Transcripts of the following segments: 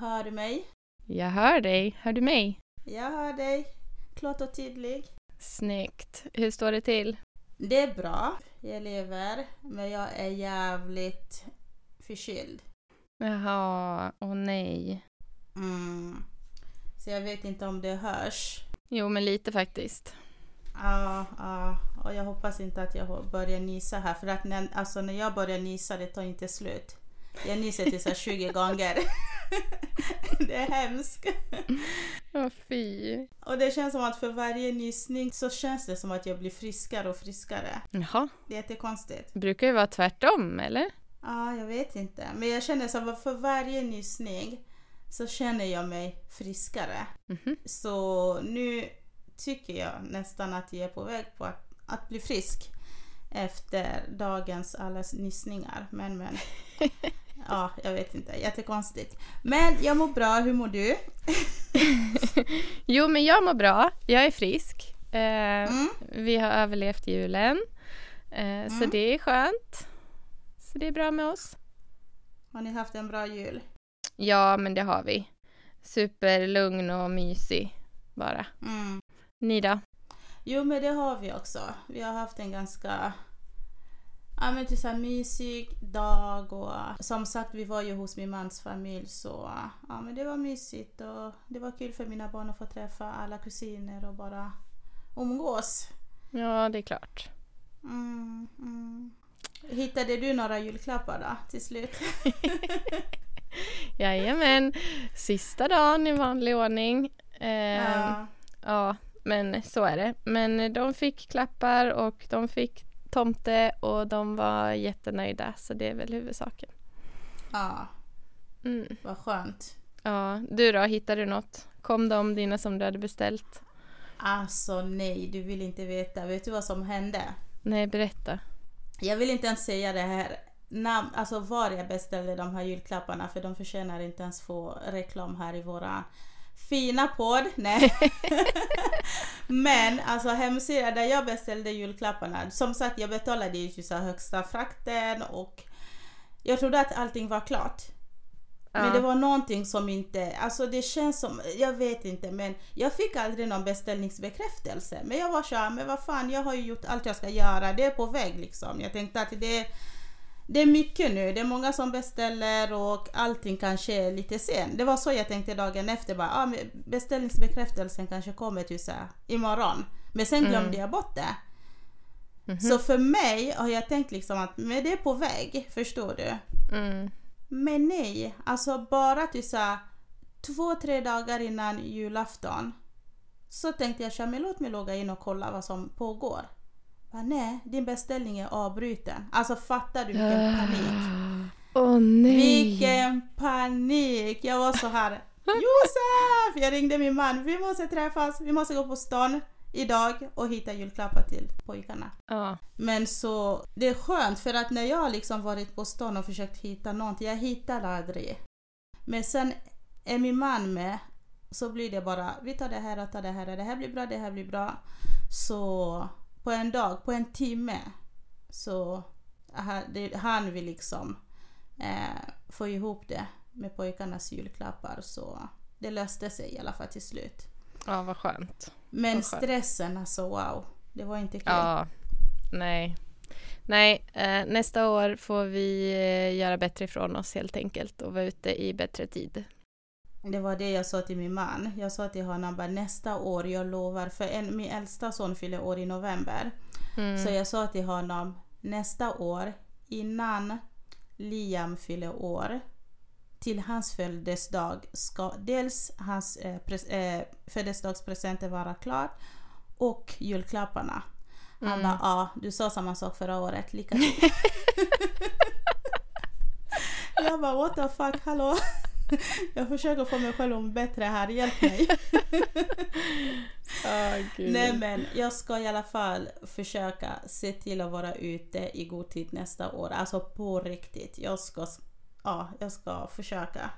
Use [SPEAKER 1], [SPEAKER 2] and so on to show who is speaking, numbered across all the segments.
[SPEAKER 1] Hör du mig?
[SPEAKER 2] Jag hör dig. Hör du mig?
[SPEAKER 1] Jag hör dig. Klart och tydligt.
[SPEAKER 2] Snyggt. Hur står det till?
[SPEAKER 1] Det är bra. Jag lever, men jag är jävligt förkyld.
[SPEAKER 2] Jaha, åh nej.
[SPEAKER 1] Mm. Så jag vet inte om det hörs.
[SPEAKER 2] Jo, men lite faktiskt.
[SPEAKER 1] Ja, ja. Och jag hoppas inte att jag börjar nysa här. För att när, alltså, när jag börjar nysa, det tar inte slut. Jag nyser till så här 20 gånger. det är hemskt.
[SPEAKER 2] Åh fy.
[SPEAKER 1] Och det känns som att för varje nysning så känns det som att jag blir friskare och friskare.
[SPEAKER 2] Jaha.
[SPEAKER 1] Det är jättekonstigt.
[SPEAKER 2] Det brukar ju vara tvärtom, eller?
[SPEAKER 1] Ja, jag vet inte. Men jag känner som att för varje nysning så känner jag mig friskare.
[SPEAKER 2] Mhm.
[SPEAKER 1] Så nu tycker jag nästan att jag är på väg på att, att bli frisk efter dagens alla nysningar. Men men. Ja, jag vet inte. Jättekonstigt. Men jag mår bra. Hur mår du?
[SPEAKER 2] Jo, men jag mår bra. Jag är frisk. Eh,
[SPEAKER 1] Mm.
[SPEAKER 2] Vi har överlevt julen. Eh, Så
[SPEAKER 1] Mm.
[SPEAKER 2] det är skönt. Så det är bra med oss.
[SPEAKER 1] Har ni haft en bra jul?
[SPEAKER 2] Ja, men det har vi. Superlugn och mysig bara.
[SPEAKER 1] Mm.
[SPEAKER 2] Ni då?
[SPEAKER 1] Jo, men det har vi också. Vi har haft en ganska ja, men typ så här mysig dag och som sagt, vi var ju hos min mans familj så ja, men det var mysigt och det var kul för mina barn att få träffa alla kusiner och bara umgås.
[SPEAKER 2] Ja, det är klart.
[SPEAKER 1] Mm, mm. Hittade du några julklappar då till slut?
[SPEAKER 2] Jajamän. Sista dagen i vanlig ordning. Eh,
[SPEAKER 1] Ja.
[SPEAKER 2] Ja, men så är det. Men de fick klappar och de fick tomte och de var jättenöjda så det är väl huvudsaken.
[SPEAKER 1] ja,
[SPEAKER 2] Mm.
[SPEAKER 1] vad skönt.
[SPEAKER 2] Ja, du då, hittade du något? Kom de dina som du hade beställt?
[SPEAKER 1] Alltså nej, du vill inte veta. Vet du vad som hände?
[SPEAKER 2] Nej, berätta.
[SPEAKER 1] Jag vill inte ens säga det här namn, alltså var jag beställde de här julklapparna för de förtjänar inte ens få reklam här i våra fina podd. Nej. Men alltså hemsidan där jag beställde julklapparna, som sagt jag betalade ju så högsta frakten och jag trodde att allting var klart. Men det var någonting som inte, alltså det känns som, jag vet inte men jag fick aldrig någon beställningsbekräftelse. Men jag var så här, men vad fan jag har ju gjort allt jag ska göra, det är på väg liksom. Jag tänkte att det, det är mycket nu, det är många som beställer och allting kanske är lite sen. Det var så jag tänkte dagen efter, bara, ah, beställningsbekräftelsen kanske kommer till så här, imorgon. Men sen glömde
[SPEAKER 2] Mm.
[SPEAKER 1] jag bort det.
[SPEAKER 2] Mhm.
[SPEAKER 1] Så för mig har jag tänkt liksom att men det är på väg, förstår du?
[SPEAKER 2] Mm.
[SPEAKER 1] Men nej, alltså bara till så här, två, tre dagar innan julafton så tänkte jag men låt mig logga in och kolla vad som pågår. Nej, din beställning är avbruten. Alltså fattar du vilken panik?
[SPEAKER 2] Åh nej!
[SPEAKER 1] Vilken panik! Jag var så här Josef! Jag ringde min man, vi måste träffas, vi måste gå på stan idag och hitta julklappar till pojkarna.
[SPEAKER 2] Ja.
[SPEAKER 1] Men så, det är skönt för att när jag liksom varit på stan och försökt hitta någonting, jag hittar aldrig. Men sen är min man med, så blir det bara, vi tar det här och tar det här, det här blir bra, det här blir bra. Så på en dag, på en timme, så han vill liksom eh, få ihop det med pojkarnas julklappar. Så det löste sig i alla fall till slut.
[SPEAKER 2] ja, vad skönt.
[SPEAKER 1] Men
[SPEAKER 2] Vad skönt.
[SPEAKER 1] stressen alltså wow, det var inte kul.
[SPEAKER 2] Ja, nej. Nej, eh, nästa år får vi eh, göra bättre ifrån oss helt enkelt och vara ute i bättre tid.
[SPEAKER 1] Det var det jag sa till min man. Jag sa till honom bara nästa år, jag lovar. För en, min äldsta son fyller år i november.
[SPEAKER 2] Mm.
[SPEAKER 1] Så jag sa till honom nästa år, innan Liam fyller år, till hans födelsedag ska dels hans eh, pres- eh, födelsedagspresenter vara klar och julklapparna. Han
[SPEAKER 2] Mm.
[SPEAKER 1] bara, ja, du sa samma sak förra året, lycka till. jag bara, what the fuck, hallå? jag försöker få mig själv må bättre här, hjälp mig.
[SPEAKER 2] Gud.
[SPEAKER 1] Nej men jag ska i alla fall försöka se till att vara ute i god tid nästa år. Alltså på riktigt. Jag ska, ja, jag ska försöka.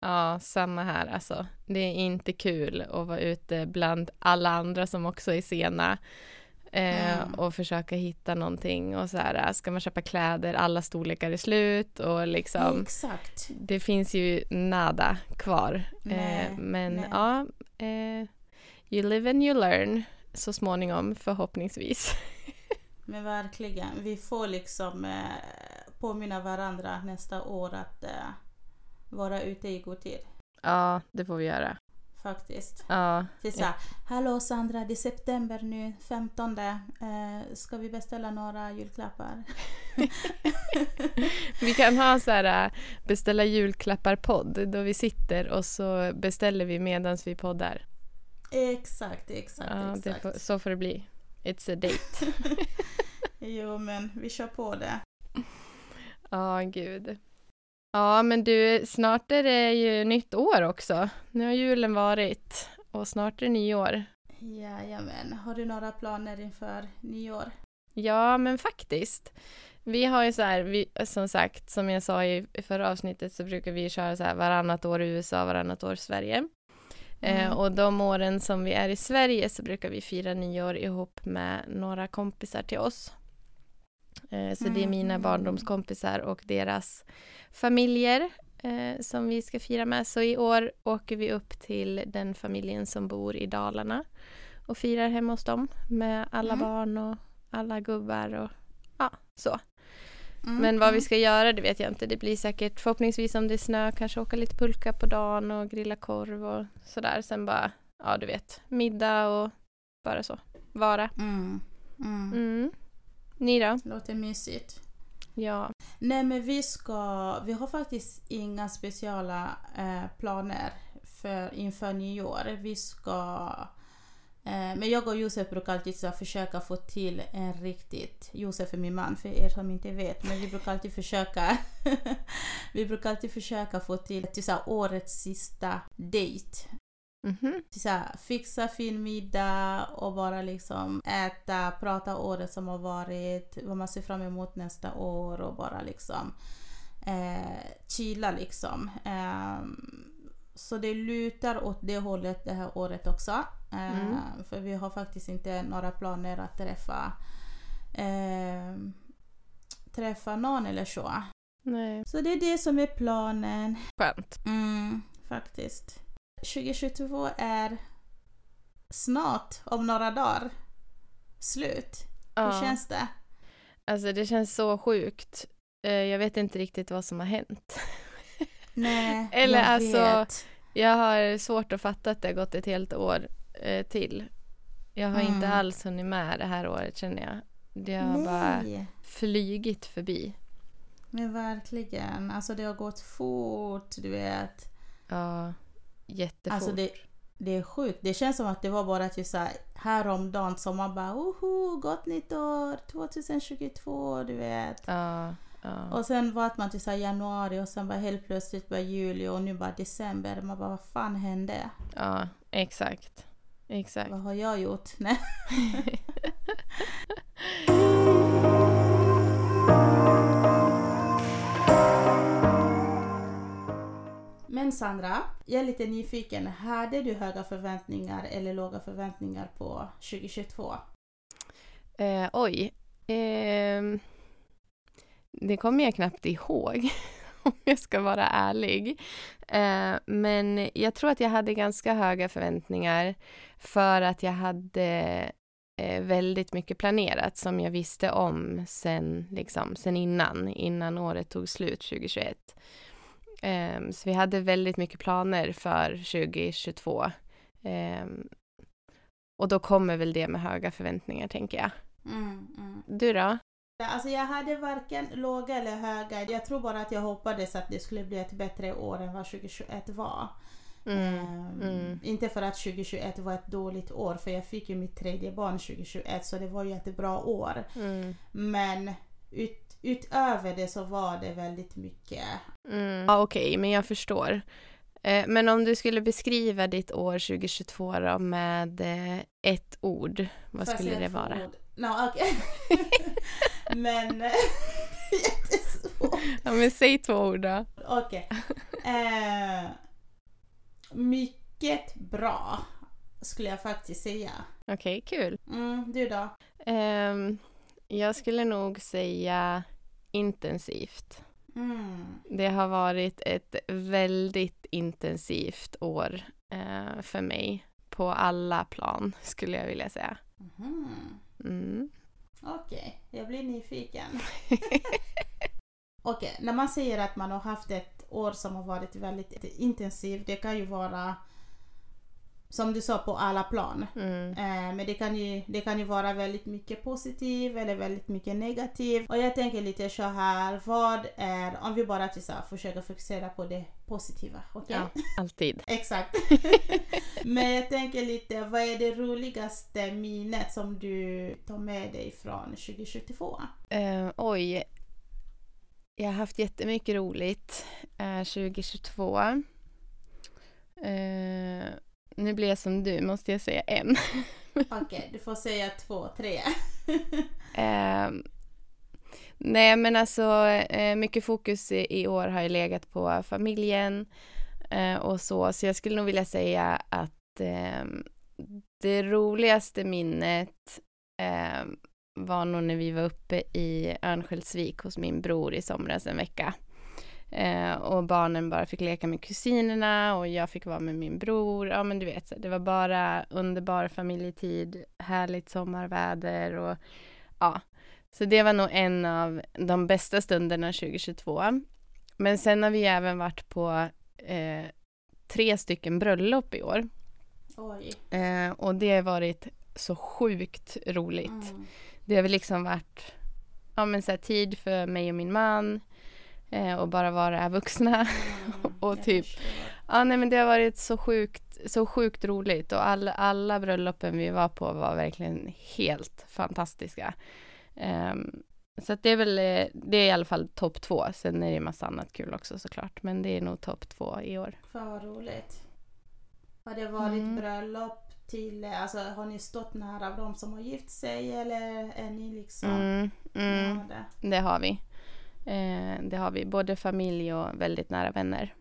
[SPEAKER 2] Ja, samma här alltså. Det är inte kul att vara ute bland alla andra som också är sena. Eh,
[SPEAKER 1] Mm.
[SPEAKER 2] Och försöka hitta någonting och så här, ska man köpa kläder, alla storlekar är slut och liksom
[SPEAKER 1] Exakt.
[SPEAKER 2] det finns ju nada kvar.
[SPEAKER 1] Nej,
[SPEAKER 2] eh, men
[SPEAKER 1] nej.
[SPEAKER 2] ja, eh, you live and you learn så småningom förhoppningsvis.
[SPEAKER 1] Men verkligen, vi får liksom eh, påminna varandra nästa år att eh, vara ute i god tid.
[SPEAKER 2] ja, det får vi göra.
[SPEAKER 1] Faktiskt.
[SPEAKER 2] Ja,
[SPEAKER 1] Det är så här, Hallå Sandra, det är september nu, 15. Eh, ska vi beställa några julklappar?
[SPEAKER 2] vi kan ha så här äh, beställa julklappar-podd då vi sitter och så beställer vi medan vi poddar.
[SPEAKER 1] Exakt, exakt,
[SPEAKER 2] Ja,
[SPEAKER 1] exakt.
[SPEAKER 2] får, så får det bli. It's a date.
[SPEAKER 1] Jo, men vi kör på det.
[SPEAKER 2] Ja, gud. Ja, men du, snart är det ju nytt år också. Nu har julen varit och snart är det nyår.
[SPEAKER 1] Jajamän. Har du några planer inför nyår?
[SPEAKER 2] Ja, men faktiskt. Vi har ju så här, vi, som sagt, som jag sa i, förra avsnittet så brukar vi köra så här varannat år i USA, varannat år i Sverige. Eh,
[SPEAKER 1] Mm.
[SPEAKER 2] och de åren som vi är i Sverige så brukar vi fira nyår ihop med några kompisar till oss. Eh, så det är mina
[SPEAKER 1] Mm.
[SPEAKER 2] barndomskompisar och deras familjer eh, som vi ska fira med. Så i år åker vi upp till den familjen som bor i Dalarna och firar hemma hos dem med alla
[SPEAKER 1] Mm.
[SPEAKER 2] barn och alla gubbar och ja, så.
[SPEAKER 1] Mm,
[SPEAKER 2] Men vad vi
[SPEAKER 1] mm.
[SPEAKER 2] ska göra det vet jag inte. Det blir säkert förhoppningsvis om det är snö kanske åka lite pulka på dagen och grilla korv och sådär. Sen bara, ja du vet, middag och bara så. Vara.
[SPEAKER 1] Mm.
[SPEAKER 2] Ni då?
[SPEAKER 1] Låter mysigt.
[SPEAKER 2] Ja.
[SPEAKER 1] Nej men vi ska, vi har faktiskt inga speciella eh, planer för, inför nyår. Vi ska, eh, men jag och Josef brukar alltid så försöka få till en riktigt, Josef är min man för er som inte vet, men vi brukar alltid försöka, vi brukar alltid försöka få till, till så årets sista date.
[SPEAKER 2] Mhm.
[SPEAKER 1] Till så här, fixa fin middag och bara liksom äta, prata året som har varit, vad man ser fram emot nästa år och bara liksom eh, chilla liksom. Ehm, så det lutar åt det hållet det här året också. Eh,
[SPEAKER 2] Mm.
[SPEAKER 1] För vi har faktiskt inte några planer att träffa ehm, träffa någon eller så.
[SPEAKER 2] Nej.
[SPEAKER 1] Så det är det som är planen.
[SPEAKER 2] Skönt.
[SPEAKER 1] Mm, faktiskt. 2022 är snart, om några dagar, slut. Hur
[SPEAKER 2] Ja.
[SPEAKER 1] känns det?
[SPEAKER 2] Alltså det känns så sjukt. Eh, Jag vet inte riktigt vad som har hänt.
[SPEAKER 1] Nej,
[SPEAKER 2] Eller
[SPEAKER 1] jag
[SPEAKER 2] alltså,
[SPEAKER 1] vet.
[SPEAKER 2] Jag har svårt att fatta att det har gått ett helt år eh, till. Jag har inte
[SPEAKER 1] Mm.
[SPEAKER 2] alls hunnit med det här året känner jag. Det har bara
[SPEAKER 1] Nej,
[SPEAKER 2] flygit förbi.
[SPEAKER 1] men verkligen. Alltså det har gått fort, du vet.
[SPEAKER 2] Ja, jättefort.
[SPEAKER 1] Alltså det, det är sjukt. Det känns som att det var bara typ så här häromdagen som man bara oho, gott nytt år 2022, du vet.
[SPEAKER 2] Ja, ja.
[SPEAKER 1] Och sen var man till så här januari och sen bara helt plötsligt bara juli och nu bara december. Man bara vad fan hände?
[SPEAKER 2] ja, exakt. Exakt.
[SPEAKER 1] Vad har jag gjort? Nej. Men Sandra, jag är lite nyfiken. Hade du höga förväntningar eller låga förväntningar på 2022?
[SPEAKER 2] Eh, oj. Eh, det kommer jag knappt ihåg, om jag ska vara ärlig. Eh, men jag tror att jag hade ganska höga förväntningar för att jag hade eh, väldigt mycket planerat som jag visste om sen, liksom, sen innan, innan året tog slut 2021. Ehm, så vi hade väldigt mycket planer för 2022. Ehm, och då kommer väl det med höga förväntningar, tänker jag.
[SPEAKER 1] Mm, mm.
[SPEAKER 2] Du då?
[SPEAKER 1] Alltså jag hade varken låga eller höga. Jag tror bara att jag hoppades att det skulle bli ett bättre år än vad 2021 var.
[SPEAKER 2] Mm.
[SPEAKER 1] Ehm,
[SPEAKER 2] mm.
[SPEAKER 1] Inte för att 2021 var ett dåligt år, för jag fick ju mitt tredje barn 2021 så det var ju ett bra år.
[SPEAKER 2] Mm.
[SPEAKER 1] Men ut, utöver det så var det väldigt mycket.
[SPEAKER 2] Mm. Ja, okej, men jag förstår. Eh, men om du skulle beskriva ditt år 2022 då med eh, ett ord, vad
[SPEAKER 1] Får
[SPEAKER 2] skulle det vara?
[SPEAKER 1] ord? No, okej. Men eh, jättesvårt.
[SPEAKER 2] Ja, men säg två ord då.
[SPEAKER 1] Okej. Eh, mycket bra skulle jag faktiskt säga.
[SPEAKER 2] Okej, kul.
[SPEAKER 1] Mm, du då?
[SPEAKER 2] Ehm, jag skulle nog säga intensivt.
[SPEAKER 1] Mm.
[SPEAKER 2] Det har varit ett väldigt intensivt år eh, för mig på alla plan skulle jag vilja säga.
[SPEAKER 1] Mhm.
[SPEAKER 2] Mm.
[SPEAKER 1] Okej, jag blir nyfiken. Okej, när man säger att man har haft ett år som har varit väldigt intensivt, det kan ju vara som du sa på alla plan.
[SPEAKER 2] Mm.
[SPEAKER 1] Eh, men det kan, ju, det kan ju vara väldigt mycket positivt eller väldigt mycket negativt. Och jag tänker lite så här, vad är, om vi bara till så här, försöker fokusera på det positiva, okej?
[SPEAKER 2] Ja, alltid.
[SPEAKER 1] Exakt. Men jag tänker lite, vad är det roligaste minnet som du tar med dig från 2022?
[SPEAKER 2] Eh, oj. Jag har haft jättemycket roligt eh, 2022. Nu blir jag som du, måste jag säga en.
[SPEAKER 1] Okej, du får säga två, tre.
[SPEAKER 2] Eh, nej men alltså eh, mycket fokus i, år har ju legat på familjen eh, och så, så jag skulle nog vilja säga att eh, det roligaste minnet eh, var nog när vi var uppe i Örnsköldsvik hos min bror i somras en vecka. Eh, och barnen bara fick leka med kusinerna och jag fick vara med min bror. Ja men du vet, så det var bara underbar familjetid, härligt sommarväder och ja. Så det var nog en av de bästa stunderna 2022. Men sen har vi även varit på eh, tre stycken bröllop i år. Eh, och det har varit så sjukt roligt.
[SPEAKER 1] Mm.
[SPEAKER 2] Det har väl liksom varit ja, men så här, tid för mig och min man eh, och bara vara vuxna.
[SPEAKER 1] Mm,
[SPEAKER 2] Och typ-. Ja, nej, men det har varit så sjukt, så sjukt roligt och alla, alla bröllopen vi var på var verkligen helt fantastiska. Ehm, så det är väl, eh, det är i alla fall topp två. Sen är det ju massa annat kul också såklart, men det är nog topp två i år.
[SPEAKER 1] Fan vad roligt. Har det varit
[SPEAKER 2] Mm.
[SPEAKER 1] bröllop till, alltså har ni stått nära de som har gift sig eller är ni liksom
[SPEAKER 2] Mm, mm,
[SPEAKER 1] det.
[SPEAKER 2] det har vi. Eh, det har vi, både familj och väldigt nära vänner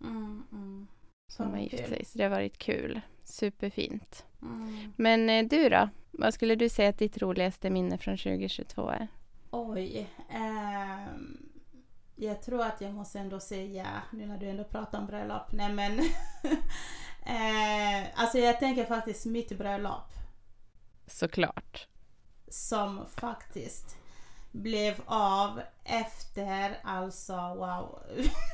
[SPEAKER 1] Mm, mm,
[SPEAKER 2] som har gift sig. Så det har varit kul. Superfint.
[SPEAKER 1] mm.
[SPEAKER 2] Men eh, du då? Vad skulle du säga att ditt roligaste minne från 2022 är?
[SPEAKER 1] Oj. ehm, jag tror att jag måste ändå säga, nu när du ändå pratar om bröllop, nej men eh, Alltså jag tänker faktiskt mitt bröllop
[SPEAKER 2] Såklart.
[SPEAKER 1] som faktiskt blev av efter, alltså wow.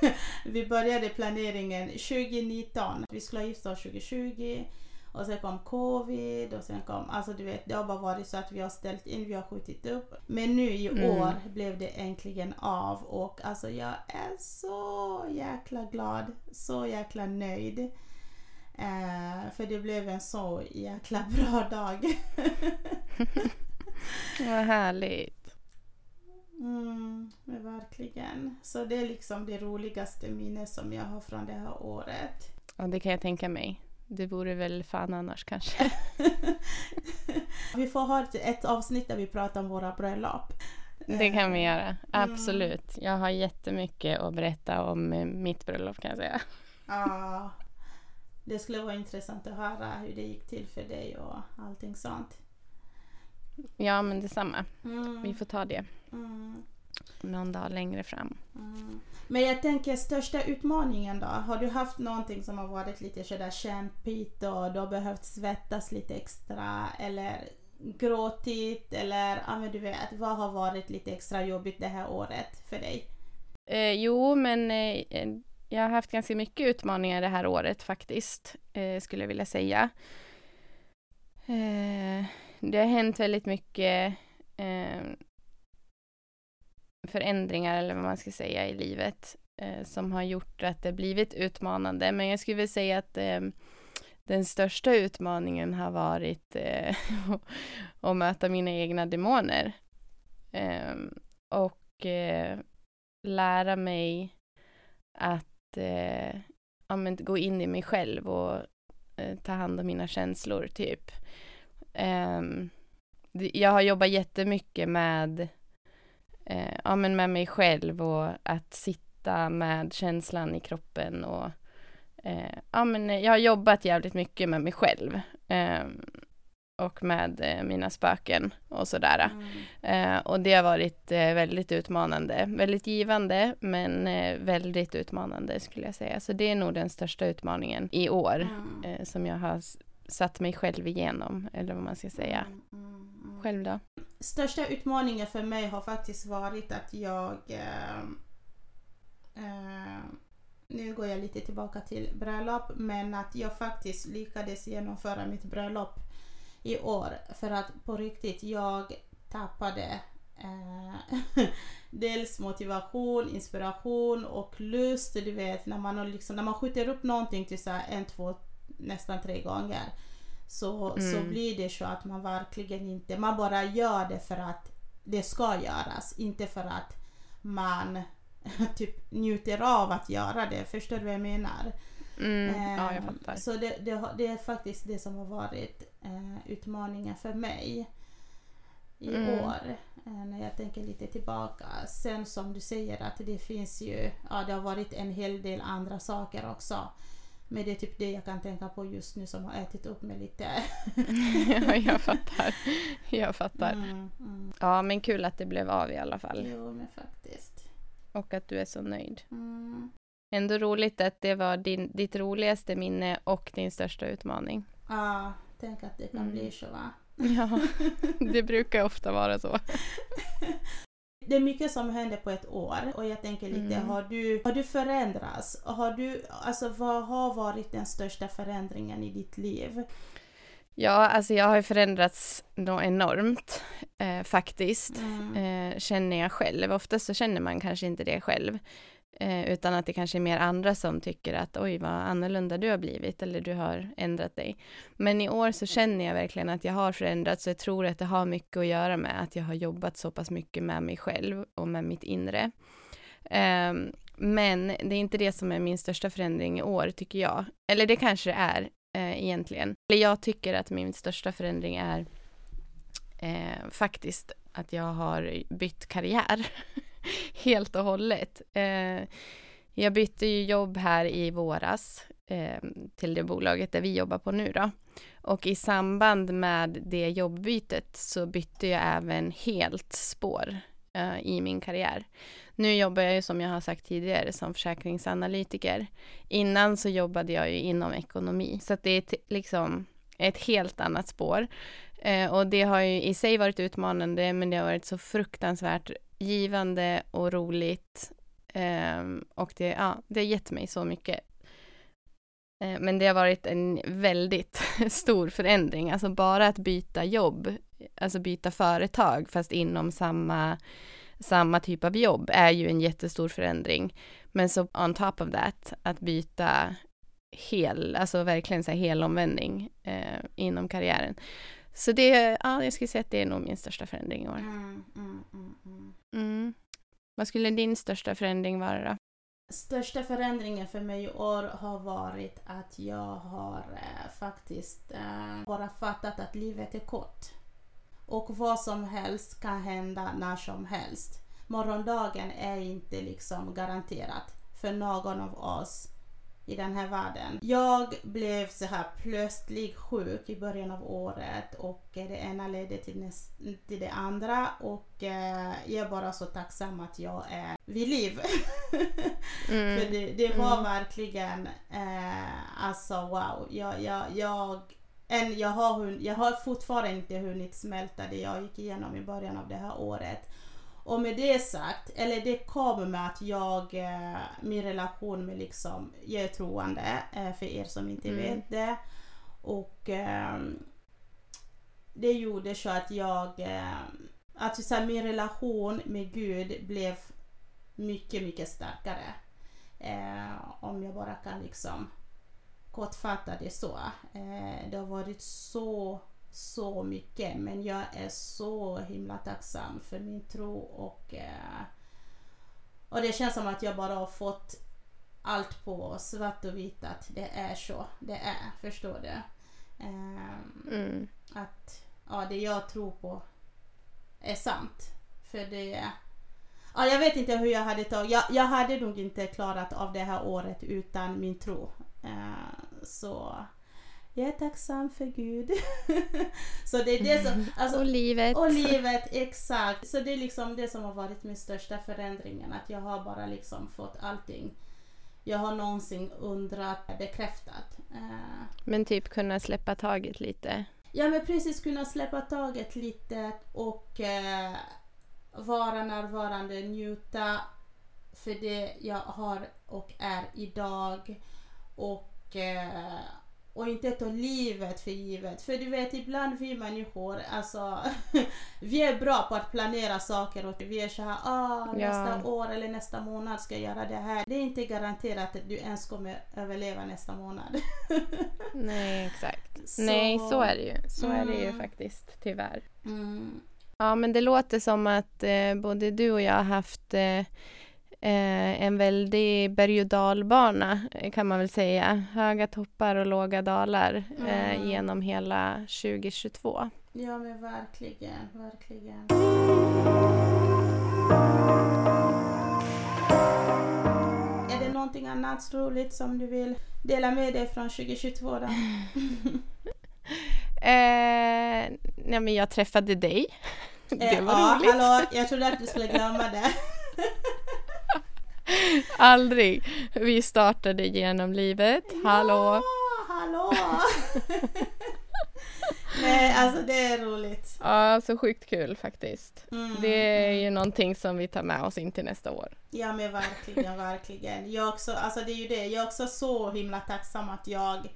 [SPEAKER 1] vi började planeringen 2019. Vi skulle gifta oss 2020 och sen kom covid och sen kom, alltså du vet, det har bara varit så att vi har ställt in, vi har skjutit upp. Men nu i
[SPEAKER 2] Mm.
[SPEAKER 1] år blev det äntligen av och alltså jag är så jäkla glad, så jäkla nöjd. Eh, för det blev en så jäkla bra dag.
[SPEAKER 2] Vad härligt.
[SPEAKER 1] Mm, verkligen. Så det är liksom det roligaste minnet som jag har från det här året.
[SPEAKER 2] Ja, det kan jag tänka mig. Det vore väl fan annars kanske.
[SPEAKER 1] vi får ha ett, avsnitt där vi pratar om våra bröllop.
[SPEAKER 2] Det kan vi
[SPEAKER 1] Eh,
[SPEAKER 2] göra. Absolut. Jag har jättemycket att berätta om eh, mitt bröllop kan jag säga.
[SPEAKER 1] Ja. Det skulle vara intressant att höra hur det gick till för dig och allting sånt.
[SPEAKER 2] Ja, men detsamma.
[SPEAKER 1] Mm,
[SPEAKER 2] Vi får ta det
[SPEAKER 1] mm,
[SPEAKER 2] någon dag längre fram.
[SPEAKER 1] mm. Men jag tänker största utmaningen då? Har du haft någonting som har varit lite sådär kämpigt och du har behövt svettas lite extra eller gråtit eller ja men du vet, vad har varit lite extra jobbigt det här året för dig?
[SPEAKER 2] Eh, jo, men eh, jag har haft ganska mycket utmaningar det här året faktiskt, eh, skulle jag vilja säga. Eh, det har hänt väldigt mycket eh, förändringar, eller vad man ska säga, i livet eh, som har gjort att det blivit utmanande. Men jag skulle vilja säga att eh, den största utmaningen har varit eh, att möta mina egna demoner. Eh, och eh, lära mig att eh, ja, men gå in i mig själv och eh, ta hand om mina känslor, typ. Ehm, jag har jobbat jättemycket med, eh, ja, men med mig själv och att sitta med känslan i kroppen och eh, ja, men jag har jobbat jävligt mycket med mig själv. Ehm, och med eh, mina spöken och sådär.
[SPEAKER 1] Mm.
[SPEAKER 2] Eh, och det har varit eh, väldigt utmanande. Väldigt givande, men eh, väldigt utmanande skulle jag säga. Så det är nog den största utmaningen i år
[SPEAKER 1] Mm.
[SPEAKER 2] eh, som jag har satt mig själv igenom, eller vad man ska säga.
[SPEAKER 1] Mm, mm.
[SPEAKER 2] Själv då?
[SPEAKER 1] Största utmaningen för mig har faktiskt varit att jag... Eh, eh, nu går jag lite tillbaka till bröllop, men att jag faktiskt lyckades genomföra mitt bröllop i år. För att på riktigt, jag tappade eh, dels motivation, inspiration och lust. Du vet, när man, liksom, när man skjuter upp någonting till så här en, två, nästan tre gånger så, så
[SPEAKER 2] Mm.
[SPEAKER 1] blir det så att man verkligen inte, man bara gör det för att det ska göras, inte för att man typ njuter av att göra det. Förstår du vad jag menar?
[SPEAKER 2] Mm, ja, jag
[SPEAKER 1] Ehm,
[SPEAKER 2] fattar.
[SPEAKER 1] Så det, det, det är faktiskt det som har varit eh, utmaningen för mig i
[SPEAKER 2] Mm.
[SPEAKER 1] år. Eh, när jag tänker lite tillbaka. Sen som du säger att det finns ju, ja det har varit en hel del andra saker också. Men det är typ det jag kan tänka på just nu som har ätit upp mig lite.
[SPEAKER 2] ja, jag fattar. Jag fattar.
[SPEAKER 1] Mm, mm.
[SPEAKER 2] Ja, men kul att det blev av i alla fall.
[SPEAKER 1] Jo men faktiskt.
[SPEAKER 2] Och att du är så nöjd.
[SPEAKER 1] Mm.
[SPEAKER 2] Ändå roligt att det var din, ditt roligaste minne och din största utmaning.
[SPEAKER 1] Ja, tänk att det kan
[SPEAKER 2] Mm.
[SPEAKER 1] bli så va.
[SPEAKER 2] Ja, det brukar ofta vara så.
[SPEAKER 1] Det är mycket som händer på ett år och jag tänker lite,
[SPEAKER 2] Mm.
[SPEAKER 1] har, du, har du förändrats? Har du, alltså vad har varit den största förändringen i ditt liv?
[SPEAKER 2] Ja, alltså jag har ju förändrats då enormt eh, faktiskt.
[SPEAKER 1] Mm.
[SPEAKER 2] Eh, känner jag själv. Oftast så känner man kanske inte det själv. Eh, utan att det kanske är mer andra som tycker att oj vad annorlunda du har blivit eller du har ändrat dig. Men i år så känner jag verkligen att jag har förändrats och jag tror att det har mycket att göra med att jag har jobbat så pass mycket med mig själv och med mitt inre. Eh, men det är inte det som är min största förändring i år tycker jag. Eller det kanske det är eh, egentligen. Eller jag tycker att min största förändring är eh, faktiskt att jag har bytt karriär helt och hållet. Eh, jag bytte ju jobb här i våras eh, till det bolaget där vi jobbar på nu då. Och i samband med det jobbbytet så bytte jag även helt spår eh, i min karriär. Nu jobbar jag ju som jag har sagt tidigare som försäkringsanalytiker. Innan så jobbade jag ju inom ekonomi, så att det är liksom ett helt annat spår. Eh, och det har ju i sig varit utmanande, men det har varit så fruktansvärt givande och roligt. Ehm, och det, ja, det har gett mig så mycket. Eh, men det har varit en väldigt stor förändring, alltså bara att byta jobb, alltså byta företag fast inom samma, samma typ av jobb är ju en jättestor förändring. Men så on top of that, att byta hel, alltså verkligen så här helomvändning eh, inom karriären. Så det, ja, jag skulle säga att det är nog min största förändring i år.
[SPEAKER 1] Mm, mm. Mm.
[SPEAKER 2] Vad skulle din största förändring vara då?
[SPEAKER 1] Största förändringen för mig i år har varit att jag har eh, faktiskt eh, bara fattat att livet är kort. Och vad som helst kan hända när som helst. Morgondagen är inte liksom garanterat för någon av oss i den här världen. Jag blev så här plötsligt sjuk i början av året och eh, det ena ledde till, näst, till det andra och eh, jag är bara så tacksam att jag är vid liv.
[SPEAKER 2] Mm.
[SPEAKER 1] För det, det var
[SPEAKER 2] Mm.
[SPEAKER 1] verkligen, eh, alltså wow. Jag, jag, jag, än, jag, har, jag har fortfarande inte hunnit smälta det jag gick igenom i början av det här året. Och med det sagt, eller det kommer med att jag, eh, min relation med liksom, jag är troende, eh, för er som inte
[SPEAKER 2] Mm.
[SPEAKER 1] vet det. Och ehm, det gjorde så att jag, eh, att så här, min relation med Gud blev mycket, mycket starkare. Om jag bara kan liksom kortfatta det så. Det har varit så, så mycket men jag är så himla tacksam för min tro och, eh, och det känns som att jag bara har fått allt på svart och vitt att det är så. Det är, förstår du? Eh,
[SPEAKER 2] Mm.
[SPEAKER 1] att ja, det jag tror på är sant. För det... Ja, jag vet inte hur jag hade tagit... Jag, jag hade nog inte klarat av det här året utan min tro. Eh, så jag är tacksam för Gud. så det är det som... Alltså,
[SPEAKER 2] och livet.
[SPEAKER 1] och livet, exakt. Så det är liksom det som har varit min största förändringen. Att jag har bara liksom fått allting jag har någonsin undrat bekräftat. Eh,
[SPEAKER 2] Men typ kunna släppa taget lite.
[SPEAKER 1] Ja men precis kunna släppa taget lite och eh, vara närvarande, njuta för det jag har och är idag. Och, eh, och inte ta livet för givet. För du vet ibland vi människor, alltså vi är bra på att planera saker och vi är så här, ah,
[SPEAKER 2] Ja.
[SPEAKER 1] nästa år eller nästa månad ska jag göra det här. Det är inte garanterat att du ens kommer överleva nästa månad.
[SPEAKER 2] Nej, exakt.
[SPEAKER 1] Så-
[SPEAKER 2] Nej, så är det ju. Så är det ju
[SPEAKER 1] Mm.
[SPEAKER 2] faktiskt, tyvärr.
[SPEAKER 1] Mm.
[SPEAKER 2] Ja, men det låter som att eh, både du och jag har haft eh, eh, en väldig berg och dalbana eh, kan man väl säga. Höga toppar och låga dalar eh,
[SPEAKER 1] Mm.
[SPEAKER 2] genom hela 2022.
[SPEAKER 1] Ja men verkligen, verkligen. Är det någonting annat roligt som du vill dela med dig från 2022 då?
[SPEAKER 2] Eh, nej, men jag träffade dig. Det
[SPEAKER 1] Eh,
[SPEAKER 2] var
[SPEAKER 1] ja,
[SPEAKER 2] roligt.
[SPEAKER 1] Hallå, jag trodde att du skulle glömma det.
[SPEAKER 2] Aldrig. Vi startade genom livet. Hallå.
[SPEAKER 1] Ja, hallå! Nej, alltså det är roligt.
[SPEAKER 2] Ja, så sjukt kul faktiskt.
[SPEAKER 1] Mm,
[SPEAKER 2] Det är
[SPEAKER 1] mm.
[SPEAKER 2] ju någonting som vi tar med oss in till nästa år.
[SPEAKER 1] Ja men verkligen, verkligen. Jag också, alltså det är ju det, jag är också så himla tacksam att jag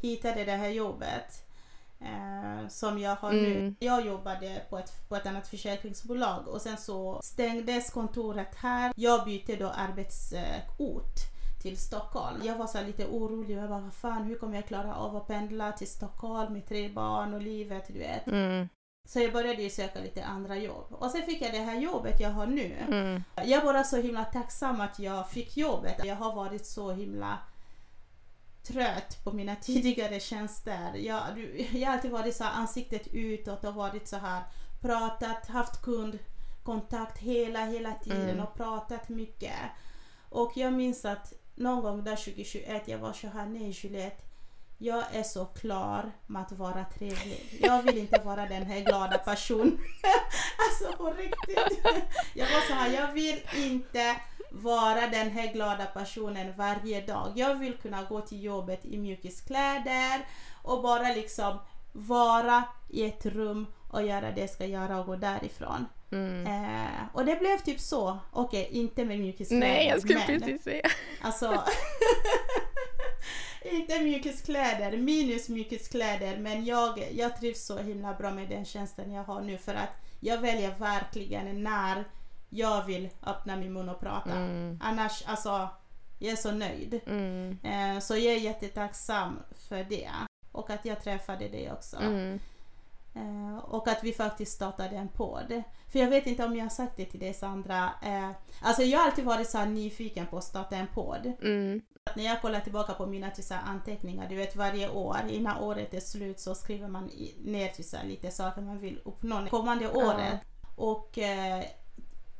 [SPEAKER 1] hittade det här jobbet. Eh, som jag har nu.
[SPEAKER 2] Mm.
[SPEAKER 1] Jag jobbade på ett, på ett annat försäkringsbolag och sen så stängdes kontoret här. Jag bytte då arbetsort till Stockholm. Jag var så lite orolig. Jag bara, vad fan, hur kommer jag klara av att pendla till Stockholm med tre barn och livet, du vet.
[SPEAKER 2] Mm,
[SPEAKER 1] Så jag började ju söka lite andra jobb. Och sen fick jag det här jobbet jag har nu.
[SPEAKER 2] mm,
[SPEAKER 1] Jag är bara så himla tacksam att jag fick jobbet. Jag har varit så himla trött på mina tidigare tjänster. Jag, jag har alltid varit så här ansiktet utåt och varit så här pratat, haft kundkontakt hela, hela tiden
[SPEAKER 2] Mm.
[SPEAKER 1] och pratat mycket. Och jag minns att någon gång där 2021 jag var så här, nej Juliette, jag är så klar med att vara trevlig. Jag vill inte vara den här glada personen. alltså på riktigt. Jag var så här, jag vill inte vara den här glada personen varje dag. Jag vill kunna gå till jobbet i mjukiskläder och bara liksom vara i ett rum och göra det jag ska göra och gå därifrån.
[SPEAKER 2] mm.
[SPEAKER 1] Eh, och det blev typ så. Okej, inte med mjukiskläder.
[SPEAKER 2] Nej, jag skulle
[SPEAKER 1] men,
[SPEAKER 2] precis säga.
[SPEAKER 1] Alltså, inte mjukiskläder, minus mjukiskläder, men jag, jag trivs så himla bra med den tjänsten jag har nu för att jag väljer verkligen när jag vill öppna min mun och prata.
[SPEAKER 2] Mm,
[SPEAKER 1] Annars, alltså, jag är så nöjd.
[SPEAKER 2] mm,
[SPEAKER 1] Eh, så jag är jättetacksam för det. Och att jag träffade dig också.
[SPEAKER 2] mm.
[SPEAKER 1] Eh, och att vi faktiskt startade en podd. För jag vet inte om jag har sagt det till dig Sandra. Eh, alltså jag har alltid varit så nyfiken på att starta en podd.
[SPEAKER 2] Mm,
[SPEAKER 1] när jag kollar tillbaka på mina här, anteckningar, du vet varje år innan året är slut så skriver man ner här, lite saker man vill uppnå kommande året. Och eh,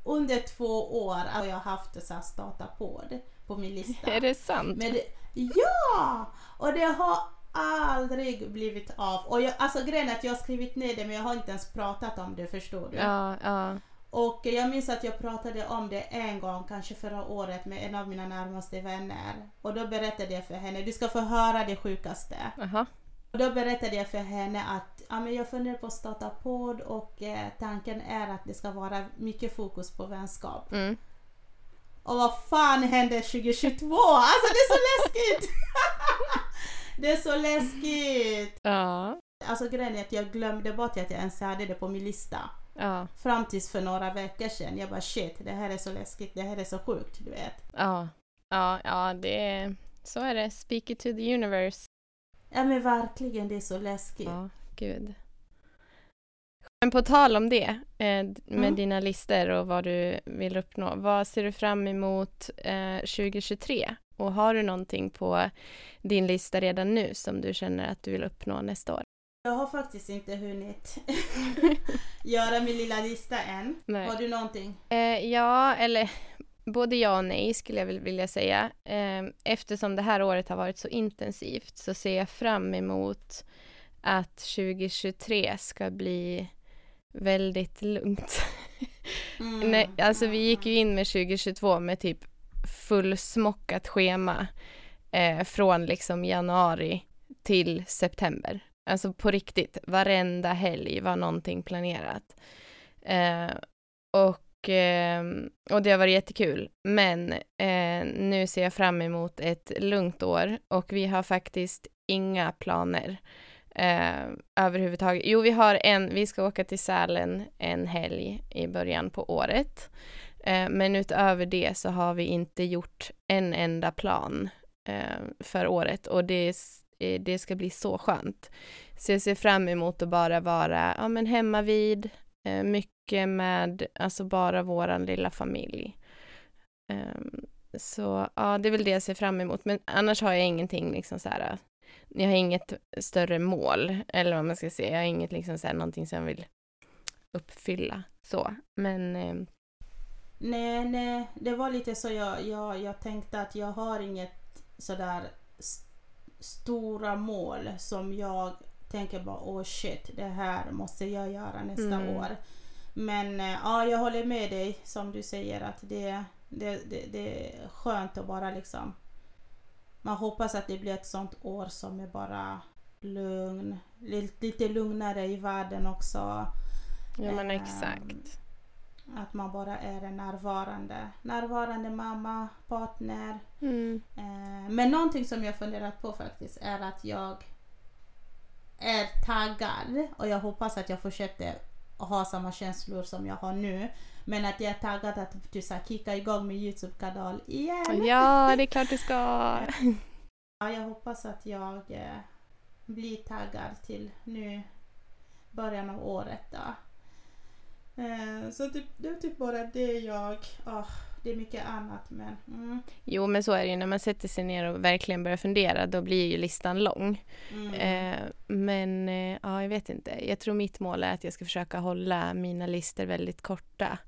[SPEAKER 1] under två år har jag haft så här, starta podd på min lista.
[SPEAKER 2] Är det sant?
[SPEAKER 1] Men det, ja! Och det har aldrig blivit av. Och jag, alltså grejen är att jag har skrivit ner det men jag har inte ens pratat om det förstår du.
[SPEAKER 2] Ja, ja.
[SPEAKER 1] Och jag minns att jag pratade om det en gång, kanske förra året, med en av mina närmaste vänner. Och då berättade jag för henne, du ska få höra det sjukaste.
[SPEAKER 2] Aha.
[SPEAKER 1] Och då berättade jag för henne att ja, men jag funderar på att starta podd och eh, tanken är att det ska vara mycket fokus på vänskap.
[SPEAKER 2] Mm.
[SPEAKER 1] Och vad fan hände 2022? Alltså det är så läskigt! det är så läskigt!
[SPEAKER 2] Ja,
[SPEAKER 1] Alltså grejen är att jag glömde bort att jag ens hade det på min lista.
[SPEAKER 2] Ja,
[SPEAKER 1] Fram tills för några veckor sedan. Jag bara shit, det här är så läskigt, det här är så sjukt, du vet.
[SPEAKER 2] ja. Ja, ja, det är... Så är det. Speak it to the universe.
[SPEAKER 1] Ja men verkligen, det är så läskigt.
[SPEAKER 2] Ja, gud. Men på tal om det, eh, med
[SPEAKER 1] Mm.
[SPEAKER 2] dina listor och vad du vill uppnå. Vad ser du fram emot eh, 2023? Och har du någonting på din lista redan nu som du känner att du vill uppnå nästa år?
[SPEAKER 1] Jag har faktiskt inte hunnit göra min lilla lista än.
[SPEAKER 2] Nej.
[SPEAKER 1] Har du någonting?
[SPEAKER 2] Eh, ja, eller både ja och nej skulle jag vilja säga. Eh, eftersom det här året har varit så intensivt så ser jag fram emot att 2023 ska bli väldigt lugnt.
[SPEAKER 1] Mm.
[SPEAKER 2] Nej, alltså vi gick ju in med 2022 med typ fullsmockat schema eh, från liksom januari till september. Alltså på riktigt, varenda helg var någonting planerat. Eh, och, eh, och det har varit jättekul. Men eh, nu ser jag fram emot ett lugnt år och vi har faktiskt inga planer eh, överhuvudtaget. Jo, vi har en, vi ska åka till Sälen en helg i början på året. Eh, men utöver det så har vi inte gjort en enda plan eh, för året och det, Eh, det ska bli så skönt. Så jag ser fram emot att bara vara ja, men hemma vid, eh, mycket med alltså bara våran lilla familj. Um, så ja, det är väl det jag ser fram emot. Men annars har jag ingenting liksom så här. Jag har inget större mål eller vad man ska säga. Jag har inget liksom så här någonting som jag vill uppfylla så. Men eh,
[SPEAKER 1] Nej, nej, det var lite så jag, jag, jag tänkte att jag har inget sådär stora mål som jag tänker bara oh shit, det här måste jag göra nästa
[SPEAKER 2] Mm.
[SPEAKER 1] år. Men eh, ja, jag håller med dig som du säger att det, det, det, det är skönt att bara liksom man hoppas att det blir ett sånt år som är bara lugn, lite, lite lugnare i världen också.
[SPEAKER 2] ja men
[SPEAKER 1] Ehm,
[SPEAKER 2] exakt.
[SPEAKER 1] Att man bara är en närvarande, närvarande mamma, partner.
[SPEAKER 2] Mm.
[SPEAKER 1] Eh, men någonting som jag funderat på faktiskt är att jag är taggad och jag hoppas att jag fortsätter ha samma känslor som jag har nu. Men att jag är taggad att så här, kicka igång min Youtube-kanal igen.
[SPEAKER 2] Ja, det är klart du ska.
[SPEAKER 1] Ja, jag hoppas att jag eh, blir taggad till nu början av året då. Eh, så typ, det är typ bara det jag... ah, det är mycket annat men... Mm,
[SPEAKER 2] Jo, men så är det ju när man sätter sig ner och verkligen börjar fundera. Då blir ju listan lång.
[SPEAKER 1] mm,
[SPEAKER 2] Eh, men eh, ja, jag vet inte. Jag tror mitt mål är att jag ska försöka hålla mina listor väldigt korta.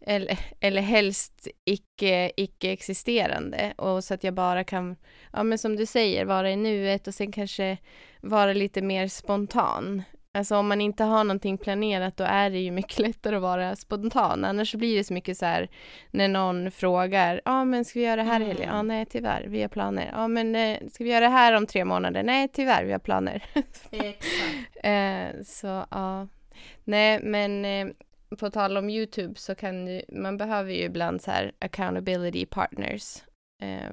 [SPEAKER 2] Eller, eller helst icke, icke-existerande. Och så att jag bara kan, ja men som du säger, vara i nuet och sen kanske vara lite mer spontan. Alltså om man inte har någonting planerat då är det ju mycket lättare att vara spontan. Annars blir det så mycket så här när någon frågar, ja ah, men ska vi göra det här i helgen?
[SPEAKER 1] Mm.
[SPEAKER 2] Ja nej tyvärr, vi har planer. Ja men eh, ska vi göra det här om tre månader? Nej tyvärr, vi har planer. Eh, så ja, nej men eh, på tal om Youtube så kan ju, man behöver ju ibland så här accountability partners. Eh,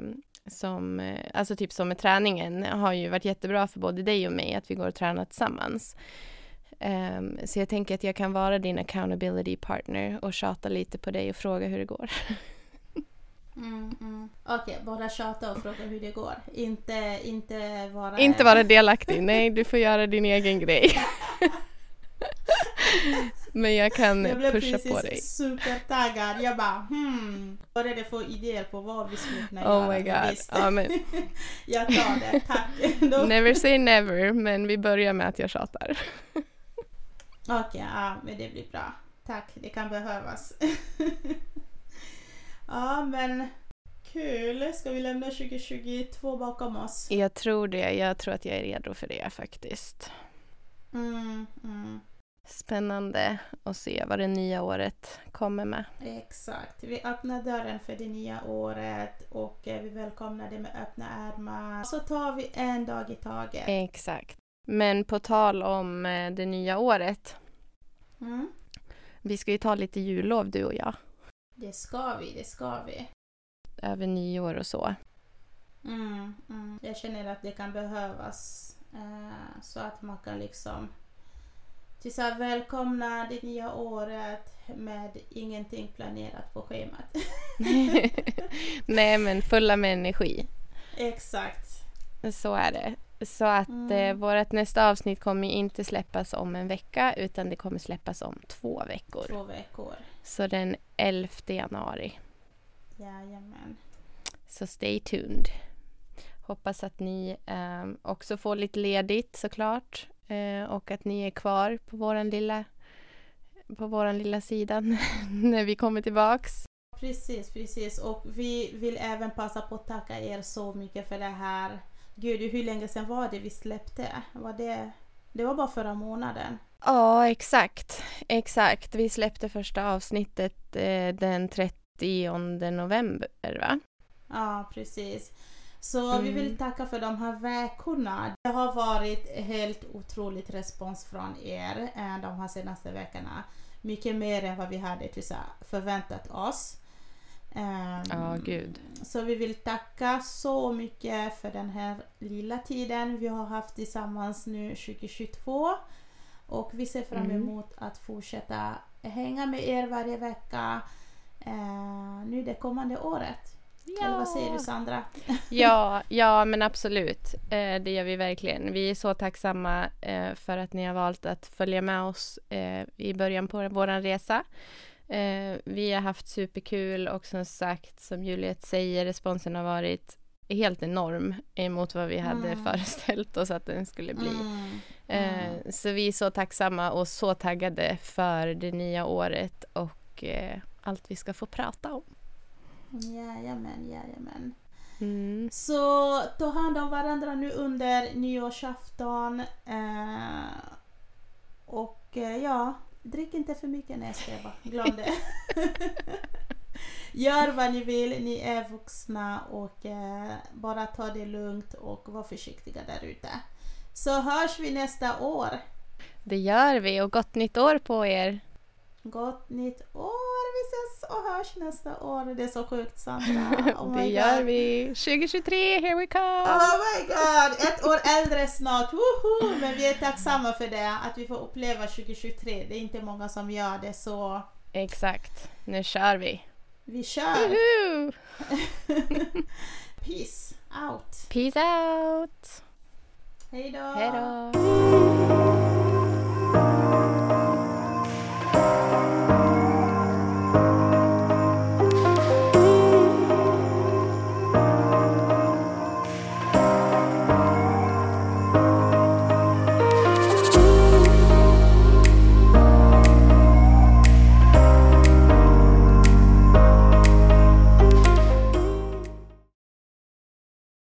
[SPEAKER 2] som, alltså typ som med träningen har ju varit jättebra för både dig och mig att vi går och tränar tillsammans. Eh, så jag tänker att jag kan vara din accountability partner och tjata lite på dig och fråga hur det går.
[SPEAKER 1] Mm, mm. Okej, bara tjata och fråga hur det går. Inte, inte vara...
[SPEAKER 2] Inte vara delaktig, nej du får göra din egen grej. Men jag kan
[SPEAKER 1] Jag blev
[SPEAKER 2] pusha
[SPEAKER 1] precis
[SPEAKER 2] på dig.
[SPEAKER 1] supertaggad. Jag bara hmm. Började få idéer på vad vi skulle kunna
[SPEAKER 2] Oh
[SPEAKER 1] göra.
[SPEAKER 2] my god.
[SPEAKER 1] visst.
[SPEAKER 2] Ja, men
[SPEAKER 1] jag tar det, tack. Då-
[SPEAKER 2] never say never, men vi börjar med att jag tjatar.
[SPEAKER 1] Okej, ja, men det blir bra. Tack, det kan behövas. ja, men kul. Ska vi lämna 2022 bakom oss?
[SPEAKER 2] Jag tror det. Jag tror att jag är redo för det faktiskt.
[SPEAKER 1] Mm, mm.
[SPEAKER 2] Spännande att se vad det nya året kommer med.
[SPEAKER 1] Exakt. Vi öppnar dörren för det nya året och eh, vi välkomnar det med öppna ärmar. Så tar vi en dag i taget.
[SPEAKER 2] Exakt. Men på tal om eh, det nya året.
[SPEAKER 1] Mm.
[SPEAKER 2] Vi ska ju ta lite jullov du och jag.
[SPEAKER 1] Det ska vi, det ska vi.
[SPEAKER 2] Över nyår och så.
[SPEAKER 1] Mm, mm. Jag känner att det kan behövas eh, så att man kan liksom till så här, välkomna det nya året med ingenting planerat på schemat.
[SPEAKER 2] Nej men fulla med energi.
[SPEAKER 1] Exakt.
[SPEAKER 2] Så är det. Så att
[SPEAKER 1] Mm.
[SPEAKER 2] eh, vårt nästa avsnitt kommer inte släppas om en vecka utan det kommer släppas om två veckor.
[SPEAKER 1] Två veckor.
[SPEAKER 2] Så den 11 januari.
[SPEAKER 1] Jajamän.
[SPEAKER 2] Så stay tuned. Hoppas att ni eh, också får lite ledigt såklart. Eh, och att ni är kvar på våran lilla, på våran lilla sida när vi kommer tillbaks.
[SPEAKER 1] precis, precis. Och vi vill även passa på att tacka er så mycket för det här. Gud, hur länge sedan var det vi släppte? Var det, det var bara förra månaden.
[SPEAKER 2] Ja, exakt. Exakt. Vi släppte första avsnittet eh, den 30 november, va?
[SPEAKER 1] Ja, precis. Så vi vill
[SPEAKER 2] Mm.
[SPEAKER 1] tacka för de här veckorna. Det har varit helt otroligt respons från er eh, de här senaste veckorna. Mycket mer än vad vi hade förväntat oss. Ehm,
[SPEAKER 2] Ja, gud.
[SPEAKER 1] Så vi vill tacka så mycket för den här lilla tiden vi har haft tillsammans nu 2022. Och vi ser fram
[SPEAKER 2] Mm.
[SPEAKER 1] emot att fortsätta hänga med er varje vecka eh, nu det kommande året. Eller vad säger du Sandra?
[SPEAKER 2] Ja, ja men absolut. Eh, det gör vi verkligen. Vi är så tacksamma eh, för att ni har valt att följa med oss eh, i början på vår resa. Eh, vi har haft superkul och som sagt, som Juliet säger, responsen har varit helt enorm emot vad vi hade
[SPEAKER 1] Mm.
[SPEAKER 2] föreställt oss att den skulle bli.
[SPEAKER 1] Mm.
[SPEAKER 2] Eh, så vi är så tacksamma och så taggade för det nya året och eh, allt vi ska få prata om.
[SPEAKER 1] Jajamän, jajamän.
[SPEAKER 2] Mm.
[SPEAKER 1] Så ta hand om varandra nu under nyårsafton. Eh, och eh, ja, drick inte för mycket. Nej, jag skojar bara. Glöm det. Gör vad ni vill, ni är vuxna och eh, bara ta det lugnt och var försiktiga där ute. Så hörs vi nästa år.
[SPEAKER 2] Det gör vi och gott nytt år på er!
[SPEAKER 1] Gott nytt år! Vi ses och hörs nästa år. Det är så sjukt Sandra. Oh
[SPEAKER 2] det gör
[SPEAKER 1] God.
[SPEAKER 2] vi! 2023, here we come!
[SPEAKER 1] Oh my god! Ett år äldre snart, woho! Men vi är tacksamma för det, att vi får uppleva 2023. Det är inte många som gör det, så
[SPEAKER 2] Exakt, nu kör vi!
[SPEAKER 1] vi kör! Peace out!
[SPEAKER 2] Peace out!
[SPEAKER 1] Hej då!
[SPEAKER 2] Hej då!